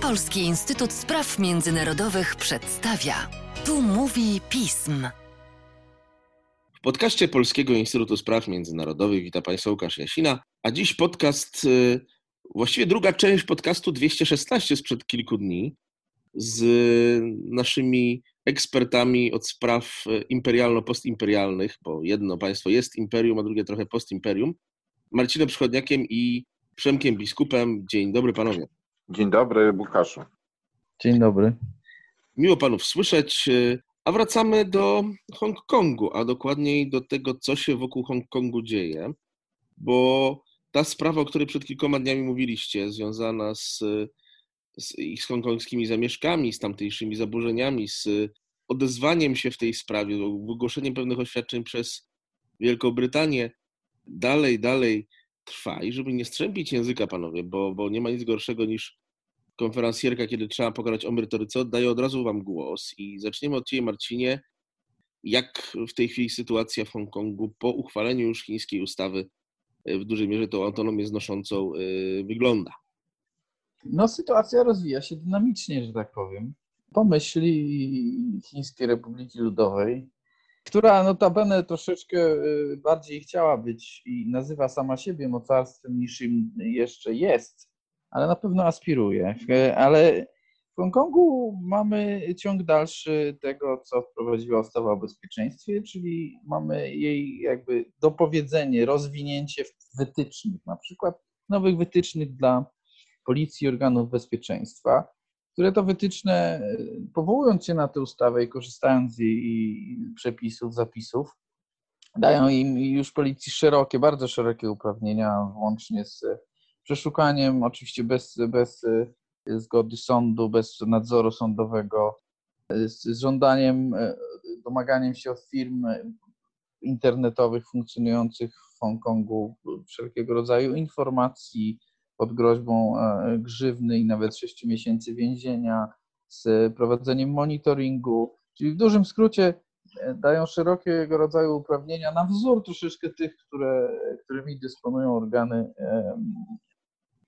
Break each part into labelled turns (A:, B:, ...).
A: Polski Instytut Spraw Międzynarodowych przedstawia. Tu mówi pism.
B: W podcaście Polskiego Instytutu Spraw Międzynarodowych witam Państwa Łukasz Jasina, a dziś podcast, y, właściwie druga część podcastu 216 sprzed kilku dni z naszymi ekspertami od spraw imperialno-postimperialnych, bo jedno państwo jest imperium, a drugie trochę postimperium, Marcinem Przychodniakiem i Przemkiem Biskupem. Dzień dobry panowie.
C: Dzień dobry, Łukaszu.
D: Dzień dobry.
B: Miło panów słyszeć. A wracamy do Hongkongu, a dokładniej do tego, co się wokół Hongkongu dzieje, bo ta sprawa, o której przed kilkoma dniami mówiliście, związana z, z ich z hongkongskimi zamieszkami, z tamtejszymi zaburzeniami, z odezwaniem się w tej sprawie, wygłoszeniem pewnych oświadczeń przez Wielką Brytanię, dalej, dalej trwa i żeby nie strzępić języka, panowie, bo, bo nie ma nic gorszego niż konferencjerka, kiedy trzeba pokonać o merytoryce, oddaję od razu wam głos i zaczniemy od ciebie, Marcinie. Jak w tej chwili sytuacja w Hongkongu po uchwaleniu już chińskiej ustawy e, w dużej mierze tą autonomię znoszącą e, wygląda?
D: No, sytuacja rozwija się dynamicznie, że tak powiem. Po myśli Chińskiej Republiki Ludowej która notabene troszeczkę y, bardziej chciała być i nazywa sama siebie mocarstwem niż im jeszcze jest, ale na pewno aspiruje. Ale w Hongkongu mamy ciąg dalszy tego, co wprowadziła ustawa o bezpieczeństwie, czyli mamy jej jakby dopowiedzenie, rozwinięcie wytycznych, na przykład nowych wytycznych dla policji i organów bezpieczeństwa, które to wytyczne, powołując się na tę ustawę i korzystając z jej przepisów, zapisów, dają im już policji szerokie, bardzo szerokie uprawnienia, włącznie z przeszukaniem, oczywiście bez, bez zgody sądu, bez nadzoru sądowego, z żądaniem, domaganiem się od firm internetowych funkcjonujących w Hongkongu wszelkiego rodzaju informacji, pod groźbą e, grzywny i nawet 6 miesięcy więzienia, z prowadzeniem monitoringu, czyli w dużym skrócie e, dają szerokiego rodzaju uprawnienia na wzór troszeczkę tych, które, którymi dysponują organy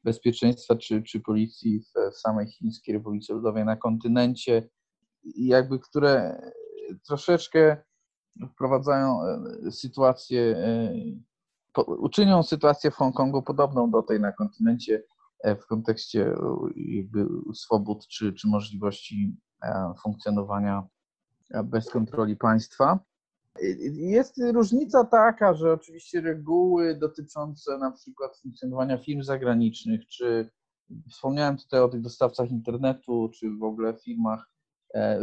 D: bezpieczeństwa czy, czy policji w, samej Chińskiej Republice Ludowej na kontynencie, jakby które troszeczkę wprowadzają e, sytuację uczynią sytuację w Hongkongu podobną do tej na kontynencie e, w kontekście e, jakby swobód czy, czy możliwości e, funkcjonowania bez kontroli państwa. Jest różnica taka, że oczywiście reguły dotyczące na przykład funkcjonowania firm zagranicznych, czy wspomniałem tutaj o tych dostawcach internetu, czy w ogóle firmach,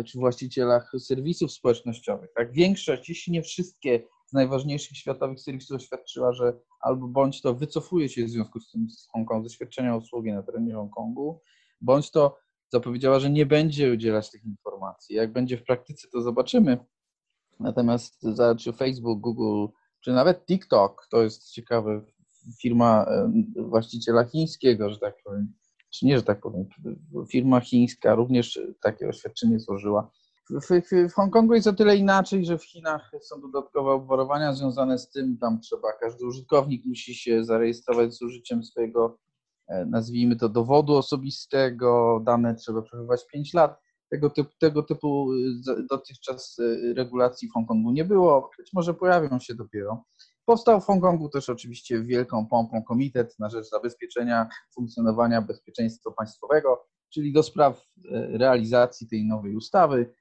D: czy właścicielach serwisów społecznościowych. Tak, większość, jeśli nie wszystkie z najważniejszych światowych serwisów oświadczyła, że albo bądź to wycofuje się w związku z tym z Hongkongu, ze świadczenia usługi na terenie Hongkongu, bądź to zapowiedziała, że nie będzie udzielać tych informacji. Jak będzie w praktyce, to zobaczymy. Natomiast czy Facebook, Google, czy nawet TikTok, to jest ciekawe, firma właściciela chińskiego, że tak powiem, czy nie, że tak powiem, firma chińska również takie oświadczenie złożyła w, w, Hongkongu jest o tyle inaczej, że w Chinach są dodatkowe obwarowania związane z tym, tam trzeba, każdy użytkownik musi się zarejestrować z użyciem swojego, e, nazwijmy to, dowodu osobistego, dane trzeba przechowywać 5 lat. Tego typu, tego typu e, dotychczas e, regulacji w Hongkongu nie było, być może pojawią się dopiero. Powstał w Hongkongu też oczywiście wielką pompą komitet na rzecz zabezpieczenia funkcjonowania bezpieczeństwa państwowego, czyli do spraw realizacji tej nowej ustawy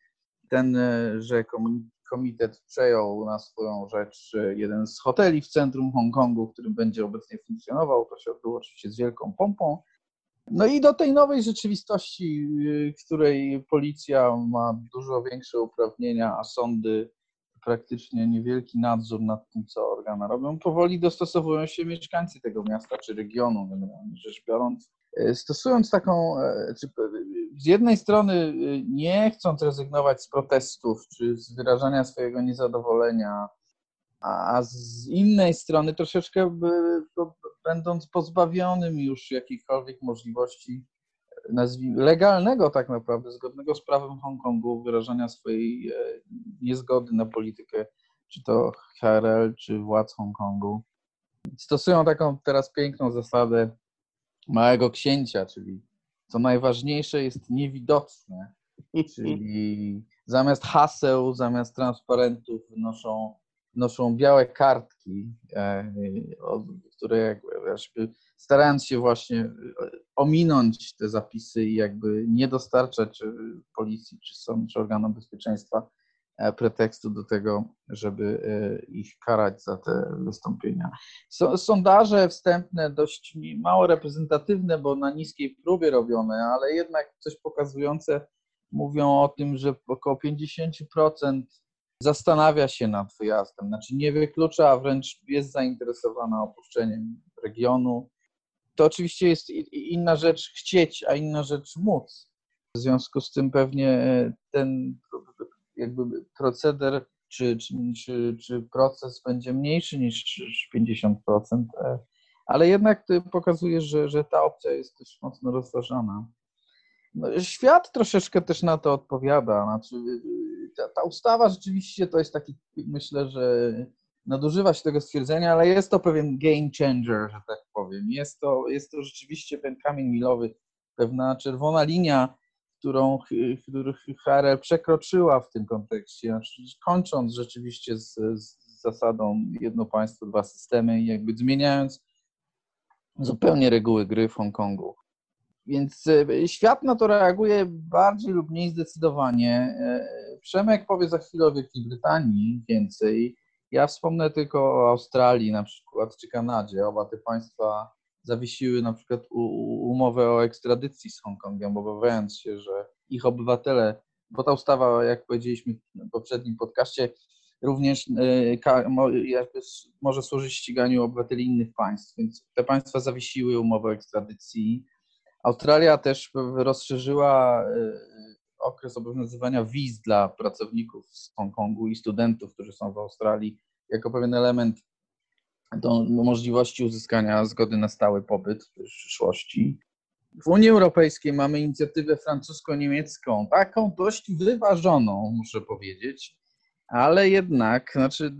D: ten, e, że komitet przejął na swoją rzecz e, jeden z hoteli w centrum Hongkongu, w którym będzie obecnie funkcjonował. To się odbyło oczywiście z wielką pompą. No i do tej nowej rzeczywistości, e, w której policja ma dużo większe uprawnienia, a sądy praktycznie niewielki nadzór nad tym, co organa robią, powoli dostosowują się mieszkańcy tego miasta czy regionu, generalnie rzecz biorąc. E, stosując taką, e, czy z jednej strony e, nie chcąc rezygnować z protestów czy z wyrażania swojego niezadowolenia, a z innej strony troszeczkę będąc pozbawionym już jakichkolwiek możliwości legalnego tak naprawdę, zgodnego z prawem Hongkongu, wyrażania swojej niezgody na politykę, czy to HRL, czy władz Hongkongu. Stosują taką teraz piękną zasadę małego księcia, czyli co najważniejsze, jest niewidoczne. Czyli zamiast haseł, zamiast transparentów noszą, noszą białe kartki, e, które jakby starając się właśnie ominąć te zapisy i jakby nie dostarczać policji, czy sąd, czy organom bezpieczeństwa E, pretekstu do tego, żeby e, ich karać za te wystąpienia. Sondaże wstępne dość mało reprezentatywne, bo na niskiej próbie robione, ale jednak coś pokazujące mówią o tym, że około 50% zastanawia się nad wyjazdem, znaczy nie wyklucza, a wręcz jest zainteresowana opuszczeniem regionu. To oczywiście jest inna rzecz chcieć, a inna rzecz móc. W związku z tym pewnie e, ten jakby proceder czy, czy, czy, czy proces będzie mniejszy niż 50%, e, ale jednak pokazuje, że, że ta opcja jest też mocno rozważana. No, świat troszeczkę też na to odpowiada. Znaczy, ta, ta, ustawa rzeczywiście to jest taki, myślę, że nadużywa się tego stwierdzenia, ale jest to pewien game changer, że tak powiem. Jest to, jest to rzeczywiście ten kamień milowy, pewna czerwona linia, którą HRL przekroczyła w tym kontekście, znaczy kończąc rzeczywiście z, z zasadą jedno państwo, dwa systemy i jakby zmieniając zupełnie reguły gry w Hongkongu. Więc e, świat na to reaguje bardziej lub mniej zdecydowanie. E, Przemek powie za chwilę o Wielkiej Brytanii więcej. Ja wspomnę tylko o Australii na przykład, czy Kanadzie. Oba te państwa zawiesiły na przykład umowę o ekstradycji z Hongkongiem, obawiając się, że ich obywatele, bo ta ustawa, jak powiedzieliśmy w poprzednim podcaście, również e, może służyć ściganiu obywateli innych państw, więc te państwa zawiesiły umowę o ekstradycji. Australia też rozszerzyła e, okres obowiązywania wiz dla pracowników z Hongkongu i studentów, którzy są w Australii, jako pewien element do możliwości uzyskania zgody na stały pobyt w przyszłości. W Unii Europejskiej mamy inicjatywę francusko-niemiecką, taką dość wyważoną, muszę powiedzieć, ale jednak, znaczy,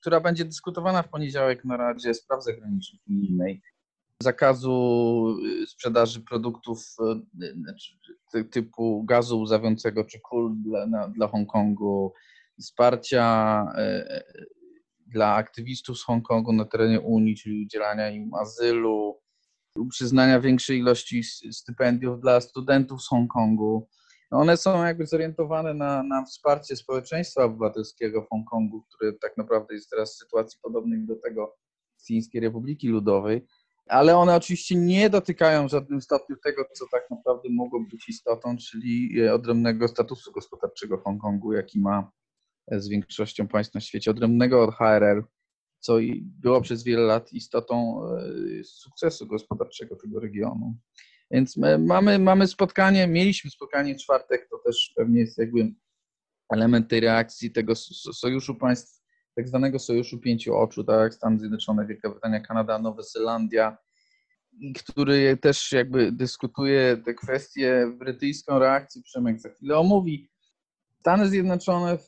D: która będzie dyskutowana w poniedziałek na Radzie Spraw Zagranicznych unijnej, zakazu sprzedaży produktów y, znaczy, typu gazu łzawiącego czy kul dla, dla Hongkongu, wsparcia y, dla aktywistów z Hongkongu na terenie Unii, czyli udzielania im azylu, przyznania większej ilości stypendiów dla studentów z Hongkongu. No one są jakby zorientowane na, na wsparcie społeczeństwa obywatelskiego w Hongkongu, które tak naprawdę jest teraz w sytuacji podobnej do tego z Chińskiej Republiki Ludowej, ale one oczywiście nie dotykają w żadnym stopniu tego, co tak naprawdę mogło być istotą, czyli odrębnego statusu gospodarczego Hongkongu, jaki ma z większością państw na świecie, odrębnego od HRL, co było przez wiele lat istotą e, sukcesu gospodarczego tego regionu. Więc mamy, mamy spotkanie, mieliśmy spotkanie w czwartek, to też pewnie jest jakby element tej reakcji tego sojuszu państw, tak zwanego sojuszu pięciu oczu, tak Stany Zjednoczone, Wielka Brytania, Kanada, Nowa Zelandia, który też jakby dyskutuje te kwestie brytyjską reakcji, Przemek za chwilę omówi, Stany Zjednoczone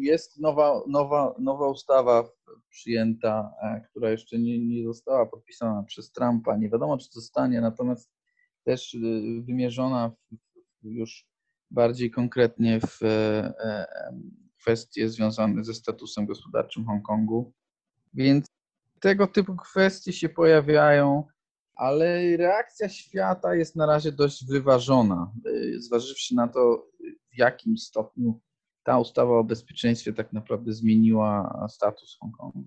D: jest nowa, nowa, nowa ustawa przyjęta, e, która jeszcze nie, nie została podpisana przez Trumpa. Nie wiadomo, czy zostanie, natomiast też e, wymierzona już bardziej konkretnie w e, kwestie związane ze statusem gospodarczym Hongkongu. Więc tego typu kwestie się pojawiają, ale reakcja świata jest na razie dość wyważona, zważywszy na to, w jakim stopniu ta ustawa o bezpieczeństwie tak naprawdę zmieniła status Hongkongu.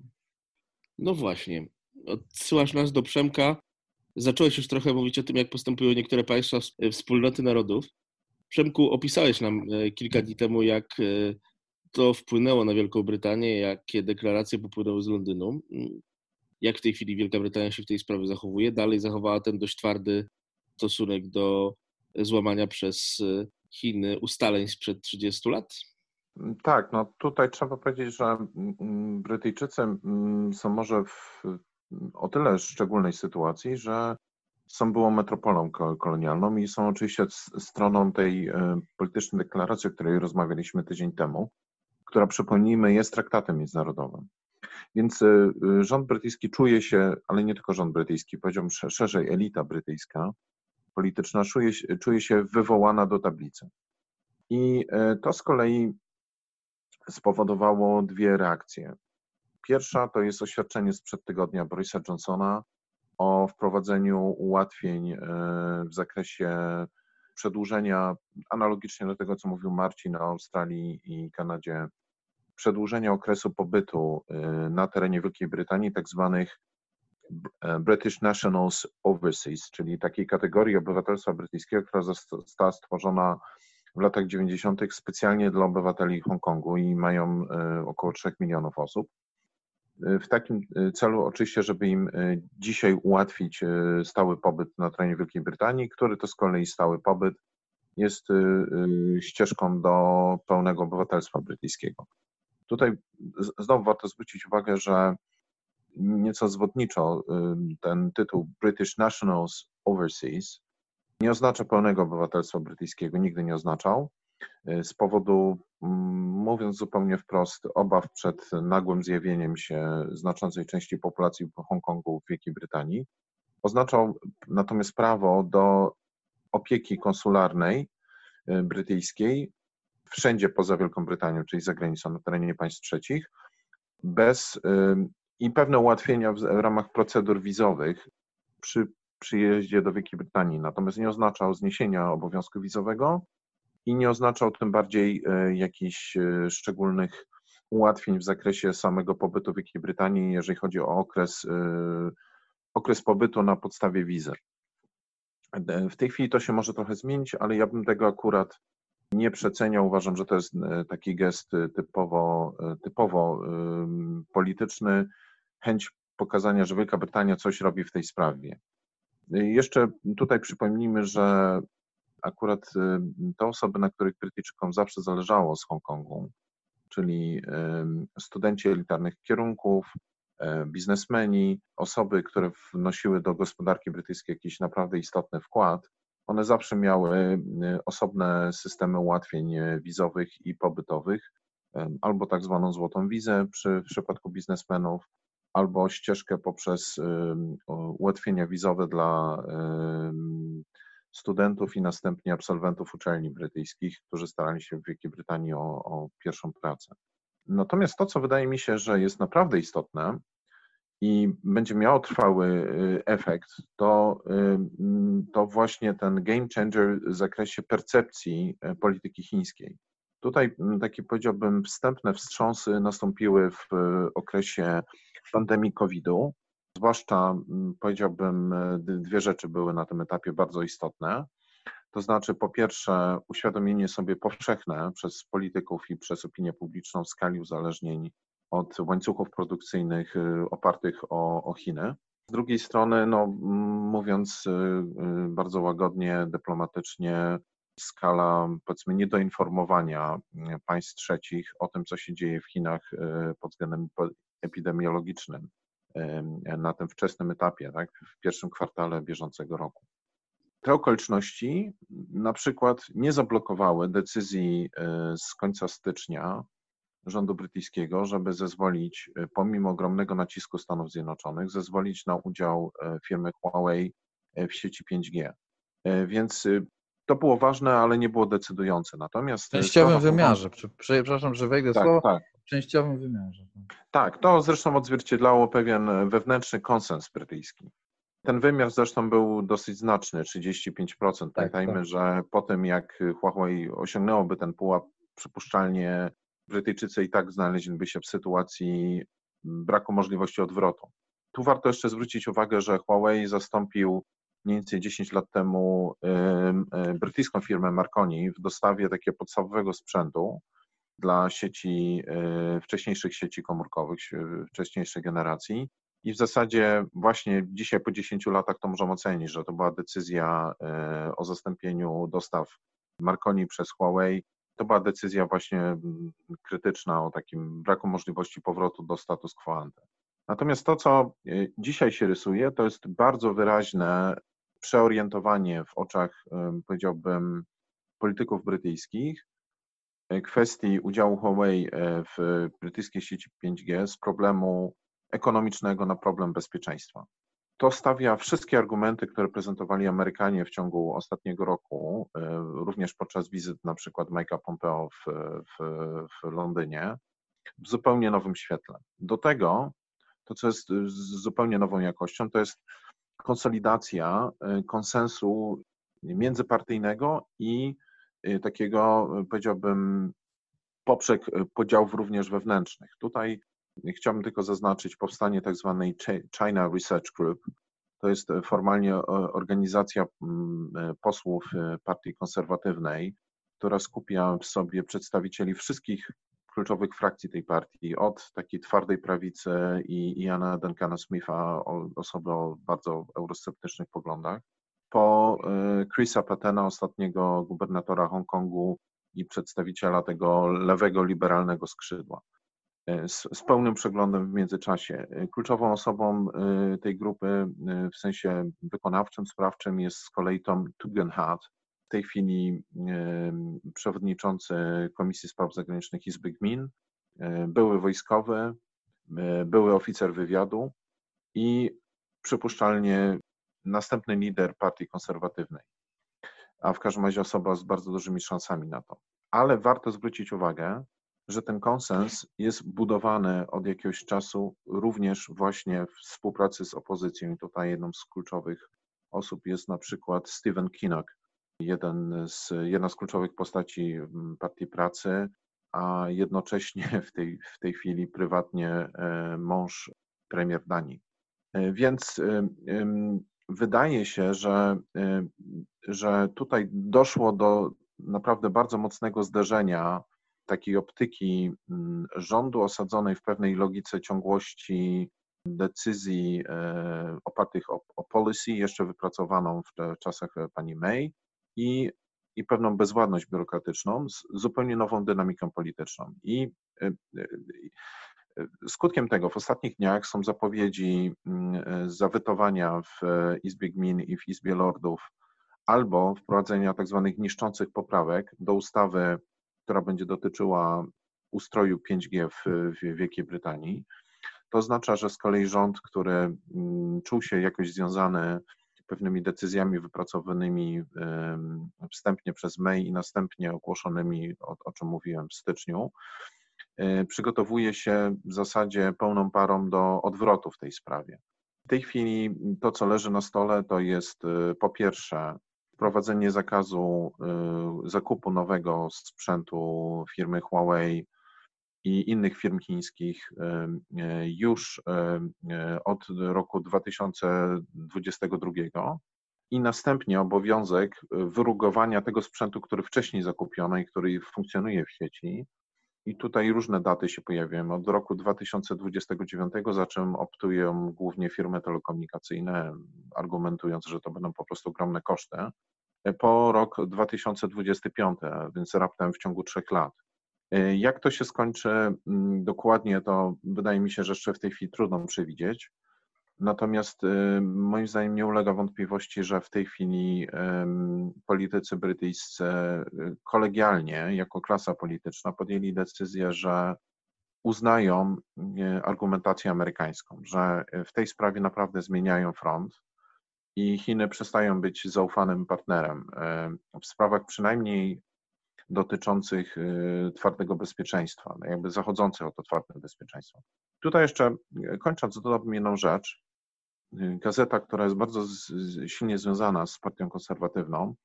B: No właśnie. Odsyłasz nas do Przemka. Zacząłeś już trochę mówić o tym, jak postępują niektóre państwa wspólnoty narodów. Przemku, opisałeś nam e, kilka dni temu, jak e, to wpłynęło na Wielką Brytanię, jakie deklaracje popłynęły z Londynu. Jak w tej chwili Wielka Brytania się w tej sprawie zachowuje? Dalej zachowała ten dość twardy stosunek do złamania przez e, Chiny ustaleń sprzed 30 lat?
C: Tak, no tutaj trzeba powiedzieć, że mm, mm, Brytyjczycy mm, są może w o tyle szczególnej sytuacji, że są byłą metropolą kolonialną i są oczywiście stroną tej e, politycznej deklaracji, o której rozmawialiśmy tydzień temu, która przypomnijmy jest traktatem międzynarodowym. Więc e, rząd brytyjski czuje się, ale nie tylko rząd brytyjski, powiedziałbym szerzej elita brytyjska, polityczna czuje, czuje się wywołana do tablicy. I to z kolei spowodowało dwie reakcje. Pierwsza to jest oświadczenie sprzed tygodnia Borisa Johnsona o wprowadzeniu ułatwień w zakresie przedłużenia, analogicznie do tego, co mówił Marcin o Australii i Kanadzie, przedłużenia okresu pobytu y, na terenie Wielkiej Brytanii, tak zwanych e, British Nationals Overseas, czyli takiej kategorii obywatelstwa brytyjskiego, która została stworzona w latach 90. specjalnie dla obywateli Hongkongu i mają y, około 3 milionów osób. Y, w takim celu oczywiście, żeby im dzisiaj ułatwić stały pobyt na terenie Wielkiej Brytanii, który to z kolei stały pobyt jest ścieżką do pełnego obywatelstwa brytyjskiego. Tutaj znowu warto zwrócić uwagę, że nieco zwodniczo ten tytuł British Nationals Overseas nie oznacza pełnego obywatelstwa brytyjskiego, nigdy nie oznaczał, y, z powodu, mówiąc zupełnie wprost, obaw przed nagłym zjawieniem się znaczącej części populacji Hongkongu w Wielkiej Brytanii. Oznaczał natomiast prawo do opieki konsularnej y, brytyjskiej wszędzie poza Wielką Brytanią, czyli za granicą, na terenie państw trzecich, bez i pewne ułatwienia w ramach procedur wizowych przy przyjeździe do Wielkiej Brytanii. Natomiast nie oznaczał zniesienia obowiązku wizowego i nie oznaczał tym bardziej e, jakichś e, szczególnych ułatwień w zakresie samego pobytu w Wielkiej Brytanii, jeżeli chodzi o okres, e, okres pobytu na podstawie wizy. W tej chwili to się może trochę zmienić, ale ja bym tego akurat nie przecenia. Uważam, że to jest taki gest typowo, typowo polityczny, chęć pokazania, że Wielka Brytania coś robi w tej sprawie. Jeszcze tutaj przypomnijmy, że akurat te osoby, na których Brytyjczykom zawsze zależało z Hongkongu, czyli studenci elitarnych kierunków, biznesmeni, osoby, które wnosiły do gospodarki brytyjskiej jakiś naprawdę istotny wkład, one zawsze miały y, osobne systemy ułatwień y, wizowych i pobytowych, albo tak zwaną złotą wizę przy, w przypadku biznesmenów, albo ścieżkę poprzez ułatwienia wizowe dla studentów i następnie absolwentów uczelni brytyjskich, którzy starali się w Wielkiej Brytanii o, o pierwszą pracę. Natomiast to, co wydaje mi się, że jest naprawdę istotne, i będzie miało trwały y, efekt, to, y, to właśnie ten game changer w zakresie percepcji y, polityki chińskiej. Tutaj takie powiedziałbym wstępne wstrząsy nastąpiły w okresie pandemii COVID-u. Zwłaszcza powiedziałbym, dwie rzeczy były na tym etapie bardzo istotne. To znaczy, po pierwsze, uświadomienie sobie powszechne przez polityków i przez opinię publiczną skali uzależnień od łańcuchów produkcyjnych y, opartych o, o Chiny. Z drugiej strony, no, mówiąc y, bardzo łagodnie, dyplomatycznie, skala powiedzmy niedoinformowania państw trzecich o tym, co się dzieje w Chinach pod względem epidemiologicznym na tym wczesnym etapie, tak, w pierwszym kwartale bieżącego roku. Te okoliczności na przykład nie zablokowały decyzji z końca stycznia rządu brytyjskiego, żeby zezwolić, e, pomimo ogromnego nacisku Stanów Zjednoczonych, zezwolić na udział e, firmy Huawei e, w sieci 5G. Więc to było ważne, ale nie było decydujące. Natomiast
D: w częściowym wymiarze, przepraszam, że wejdę tak, słowo, tak. Częściowym wymiarze.
C: Tak. tak, to zresztą odzwierciedlało pewien wewnętrzny konsens brytyjski. Ten wymiar zresztą był dosyć znaczny, 35%. Tak, Pamiętajmy, tak. że po tym jak Huawei osiągnęłoby ten pułap, przypuszczalnie Brytyjczycy i tak znaleźliby się w sytuacji braku możliwości odwrotu. Tu warto jeszcze zwrócić uwagę, że Huawei zastąpił mniej więcej 10 lat temu brytyjską firmę Marconi w dostawie takiego podstawowego sprzętu dla sieci, y, wcześniejszych sieci komórkowych, wcześniejszej generacji. I w zasadzie właśnie dzisiaj po 10 latach to możemy ocenić, że to była decyzja y, o zastąpieniu dostaw Marconi przez Huawei to była decyzja właśnie mm, krytyczna o takim braku możliwości powrotu do status quo ante. Natomiast to, co y, dzisiaj się rysuje, to jest bardzo wyraźne przeorientowanie w oczach, powiedziałbym, polityków brytyjskich kwestii udziału Huawei y, w brytyjskiej sieci 5G z problemu ekonomicznego na problem bezpieczeństwa. to stawia wszystkie argumenty, które prezentowali Amerykanie w ciągu ostatniego roku, również podczas wizyt na przykład Mike'a Pompeo w, w, w Londynie, w zupełnie nowym świetle. Do tego, to co jest z zupełnie nową jakością, to jest konsolidacja konsensu międzypartyjnego i takiego, powiedziałbym, poprzek podziałów również wewnętrznych. Tutaj chciałbym tylko zaznaczyć powstanie tak zwanej China Research Group. To jest formalnie organizacja mm, posłów Partii Konserwatywnej, która skupia w sobie przedstawicieli wszystkich kluczowych frakcji tej partii, od takiej twardej prawicy i Iana Duncana Smitha, osoby o bardzo eurosceptycznych poglądach, po e, Chrisa Pattena, ostatniego gubernatora Hongkongu i przedstawiciela tego lewego, liberalnego skrzydła. E, z, z, pełnym przeglądem w międzyczasie. E, kluczową osobą tej grupy w sensie wykonawczym, sprawczym jest z kolei Tom Tugendhat, w tej chwili przewodniczący Komisji Spraw Zagranicznych Izby Gmin, były wojskowy, były oficer wywiadu i przypuszczalnie następny lider partii konserwatywnej, a w każdym razie osoba z bardzo dużymi szansami na to. Ale warto zwrócić uwagę, że ten konsens jest budowany od jakiegoś czasu również właśnie w współpracy z opozycją. I tutaj jedną z kluczowych osób jest na przykład Stephen Kinnock, jeden z, jedna z kluczowych postaci Partii Pracy, a jednocześnie w tej, w tej chwili prywatnie e, mąż premier Danii. E, więc e, wydaje się, że, y, że tutaj doszło do naprawdę bardzo mocnego zderzenia takiej optyki mm, rządu osadzonej w pewnej logice ciągłości decyzji e, opartych o, o policy, jeszcze wypracowaną w czasach pani May i, i pewną bezładność biurokratyczną z zupełnie nową dynamiką polityczną. I y, y, Skutkiem tego w ostatnich dniach są zapowiedzi mm, zawytowania w Izbie Gmin i w Izbie Lordów albo wprowadzenia tak zwanych niszczących poprawek do ustawy, która będzie dotyczyła ustroju 5G w, Wielkiej Brytanii. To oznacza, że z kolei rząd, który mm, czuł się jakoś związany pewnymi decyzjami wypracowanymi wstępnie przez May i następnie ogłoszonymi, o, czym mówiłem, w styczniu, E, przygotowuje się w zasadzie pełną parą do odwrotu w tej sprawie. W tej chwili to, co leży na stole, to jest e, po pierwsze wprowadzenie zakazu e, zakupu nowego sprzętu firmy Huawei i innych firm chińskich już od roku 2022 i następnie obowiązek wyrugowania tego sprzętu, który wcześniej zakupiono i który funkcjonuje w sieci, i tutaj różne daty się pojawiają. Od roku 2029, za czym optują głównie firmy telekomunikacyjne, argumentując, że to będą po prostu ogromne koszty, po rok 2025, więc raptem w ciągu trzech lat. Jak to się skończy mm, dokładnie, to wydaje mi się, że jeszcze w tej chwili trudno przewidzieć. Natomiast y, moim zdaniem nie ulega wątpliwości, że w tej chwili politycy brytyjscy y, kolegialnie, jako klasa polityczna, podjęli decyzję, że uznają y, argumentację amerykańską, że w tej sprawie naprawdę zmieniają front i Chiny przestają być zaufanym partnerem w sprawach przynajmniej dotyczących twardego bezpieczeństwa, no jakby zachodzących o to twarde bezpieczeństwo. Tutaj jeszcze kończąc, dodałbym jedną rzecz. Gazeta, która jest bardzo silnie związana z partią konserwatywną,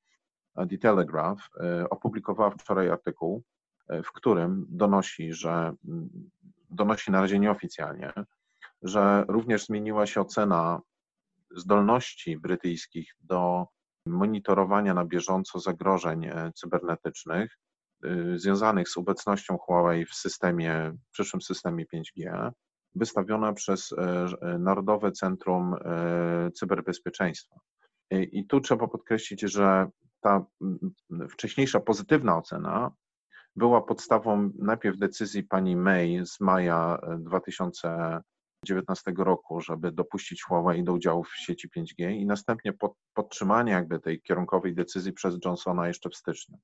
C: The Telegraph, e, opublikowała wczoraj artykuł, e, w którym donosi, że donosi na razie nieoficjalnie, że również zmieniła się ocena zdolności brytyjskich do monitorowania na bieżąco zagrożeń e, cybernetycznych związanych z obecnością Huawei w systemie, w przyszłym systemie 5G wystawiona przez e, e, Narodowe Centrum e, Cyberbezpieczeństwa. I tu trzeba podkreślić, że ta wcześniejsza pozytywna ocena była podstawą najpierw decyzji pani May z maja 2019 roku, żeby dopuścić Huawei do udziału w sieci 5G i następnie pod, podtrzymanie jakby tej kierunkowej decyzji przez Johnsona jeszcze w styczniu.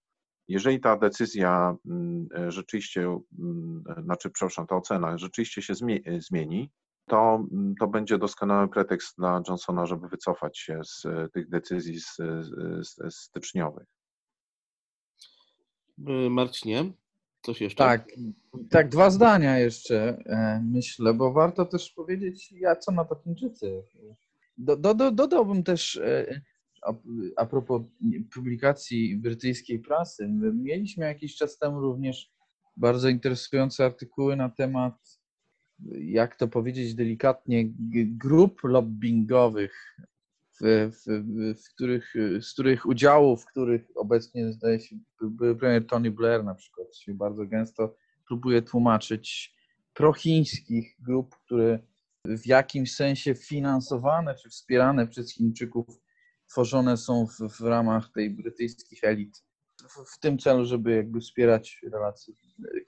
C: Jeżeli ta decyzja mm, rzeczywiście, mm, znaczy, przepraszam, ta ocena rzeczywiście się zmieni, to, to będzie doskonały pretekst dla Johnsona, żeby wycofać się z tych decyzji z, z, styczniowych.
B: Marcinie, coś jeszcze?
D: Tak, tak, dwa zdania jeszcze e, myślę, bo warto też powiedzieć, ja co na to Chińczycy. Do, do, do, dodałbym też e, a, a propos publikacji brytyjskiej prasy, mieliśmy jakiś czas temu również bardzo interesujące artykuły na temat, jak to powiedzieć delikatnie, grup lobbyingowych, w, w, w których, z których udziałów, w których obecnie zdaje się premier Tony Blair na przykład się bardzo gęsto próbuje tłumaczyć prochińskich grup, które w jakimś sensie finansowane czy wspierane przez Chińczyków tworzone są w, w ramach tej brytyjskich elit w, w, tym celu, żeby jakby wspierać relacje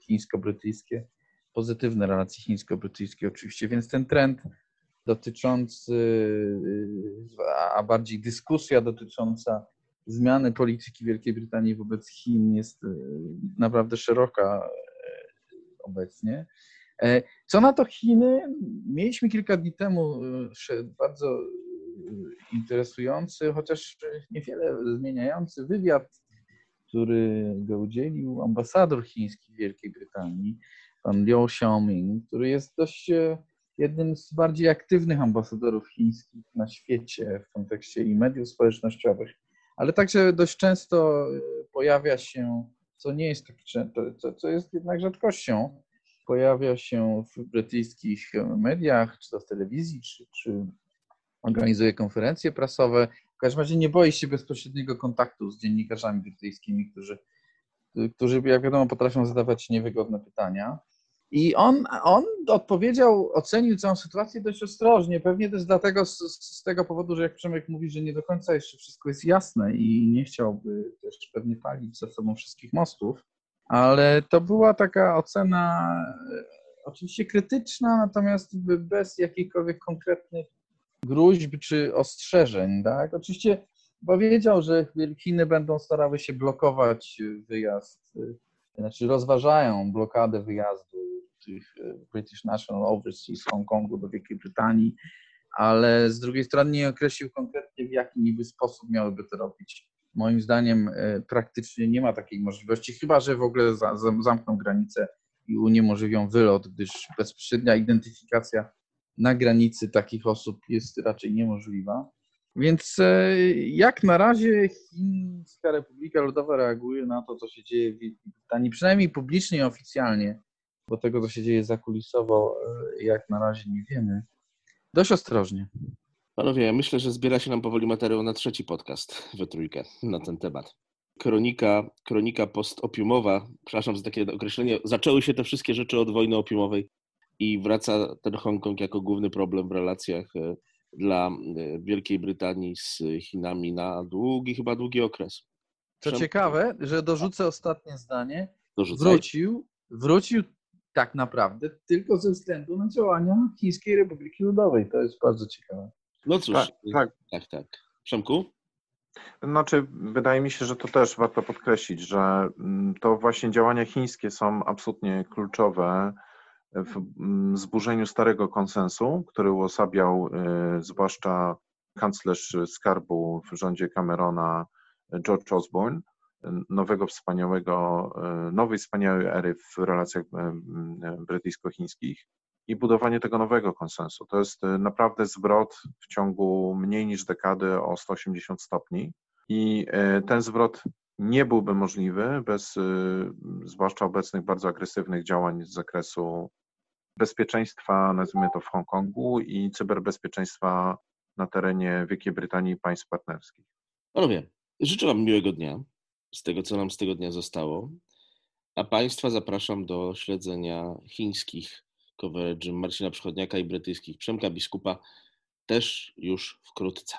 D: chińsko-brytyjskie, pozytywne relacje chińsko-brytyjskie oczywiście, więc ten trend dotyczący, a bardziej dyskusja dotycząca zmiany polityki Wielkiej Brytanii wobec Chin jest e, naprawdę szeroka e, obecnie. E, co na to Chiny? Mieliśmy kilka dni temu bardzo interesujący, chociaż niewiele zmieniający wywiad, który go udzielił ambasador chiński w Wielkiej Brytanii, pan Liu Xiaoming, który jest dość e, jednym z bardziej aktywnych ambasadorów chińskich na świecie w kontekście i mediów społecznościowych, ale także dość często e, pojawia się, co nie jest tak co jest jednak rzadkością, pojawia się w brytyjskich mediach, czy to w telewizji, czy, czy organizuje konferencje prasowe. W każdym razie nie boi się bezpośredniego kontaktu z dziennikarzami brytyjskimi, którzy, którzy jak wiadomo, potrafią zadawać niewygodne pytania. I on, on odpowiedział, ocenił całą sytuację dość ostrożnie. Pewnie też dlatego, z, z, tego powodu, że jak Przemek mówi, że nie do końca jeszcze wszystko jest jasne i nie chciałby też pewnie palić za sobą wszystkich mostów, ale to była taka ocena e, oczywiście krytyczna, natomiast bez jakichkolwiek konkretnych gruźb czy ostrzeżeń. Tak? Oczywiście powiedział, że Chiny będą starały się blokować wyjazd, znaczy rozważają blokadę wyjazdu tych e, British National Overseas z Hongkongu do Wielkiej Brytanii, ale z drugiej strony nie określił konkretnie w jaki niby sposób miałyby to robić. Moim zdaniem e, praktycznie nie ma takiej możliwości, chyba że w ogóle zamkną granicę i uniemożliwią wylot, gdyż bezpośrednia identyfikacja na granicy takich osób jest raczej niemożliwa. Więc e, jak na razie Chińska Republika Ludowa reaguje na to, co się dzieje w Wielkiej Brytanii, przynajmniej publicznie i oficjalnie, bo tego, co się dzieje zakulisowo, e, jak na razie nie wiemy. Dość ostrożnie.
B: Panowie, myślę, że zbiera się nam powoli materiał na trzeci podcast we trójkę na ten temat. Kronika, kronika postopiumowa, przepraszam za takie określenie, zaczęły się te wszystkie rzeczy od wojny opiumowej i wraca ten Hongkong jako główny problem w relacjach e, dla e, Wielkiej Brytanii z Chinami na długi, chyba długi okres.
D: Co ciekawe, że dorzucę ostatnie zdanie. Dorzucaj. Wrócił, wrócił tak naprawdę tylko ze względu na działania Chińskiej Republiki Ludowej. To jest bardzo ciekawe.
B: No cóż, tak, tak, tak. tak. Przemku?
C: Znaczy, wydaje mi się, że to też warto podkreślić, że mm, to właśnie działania chińskie są absolutnie kluczowe w mm, zburzeniu starego konsensu, który uosabiał y, zwłaszcza kanclerz skarbu w rządzie Camerona George Osborne, nowego wspaniałego, y, nowej wspaniałej ery w relacjach y, brytyjsko-chińskich i budowanie tego nowego konsensu. To jest naprawdę zwrot w ciągu mniej niż dekady o 180 stopni i ten zwrot nie byłby możliwy bez zwłaszcza obecnych bardzo agresywnych działań z zakresu bezpieczeństwa, nazwijmy to w Hongkongu i cyberbezpieczeństwa na terenie Wielkiej Brytanii i państw partnerskich.
B: Panowie, życzę Wam miłego dnia z tego, co nam z tego dnia zostało, a Państwa zapraszam do śledzenia chińskich coverage Marcina Przychodniaka i brytyjskich Przemka Biskupa też już wkrótce.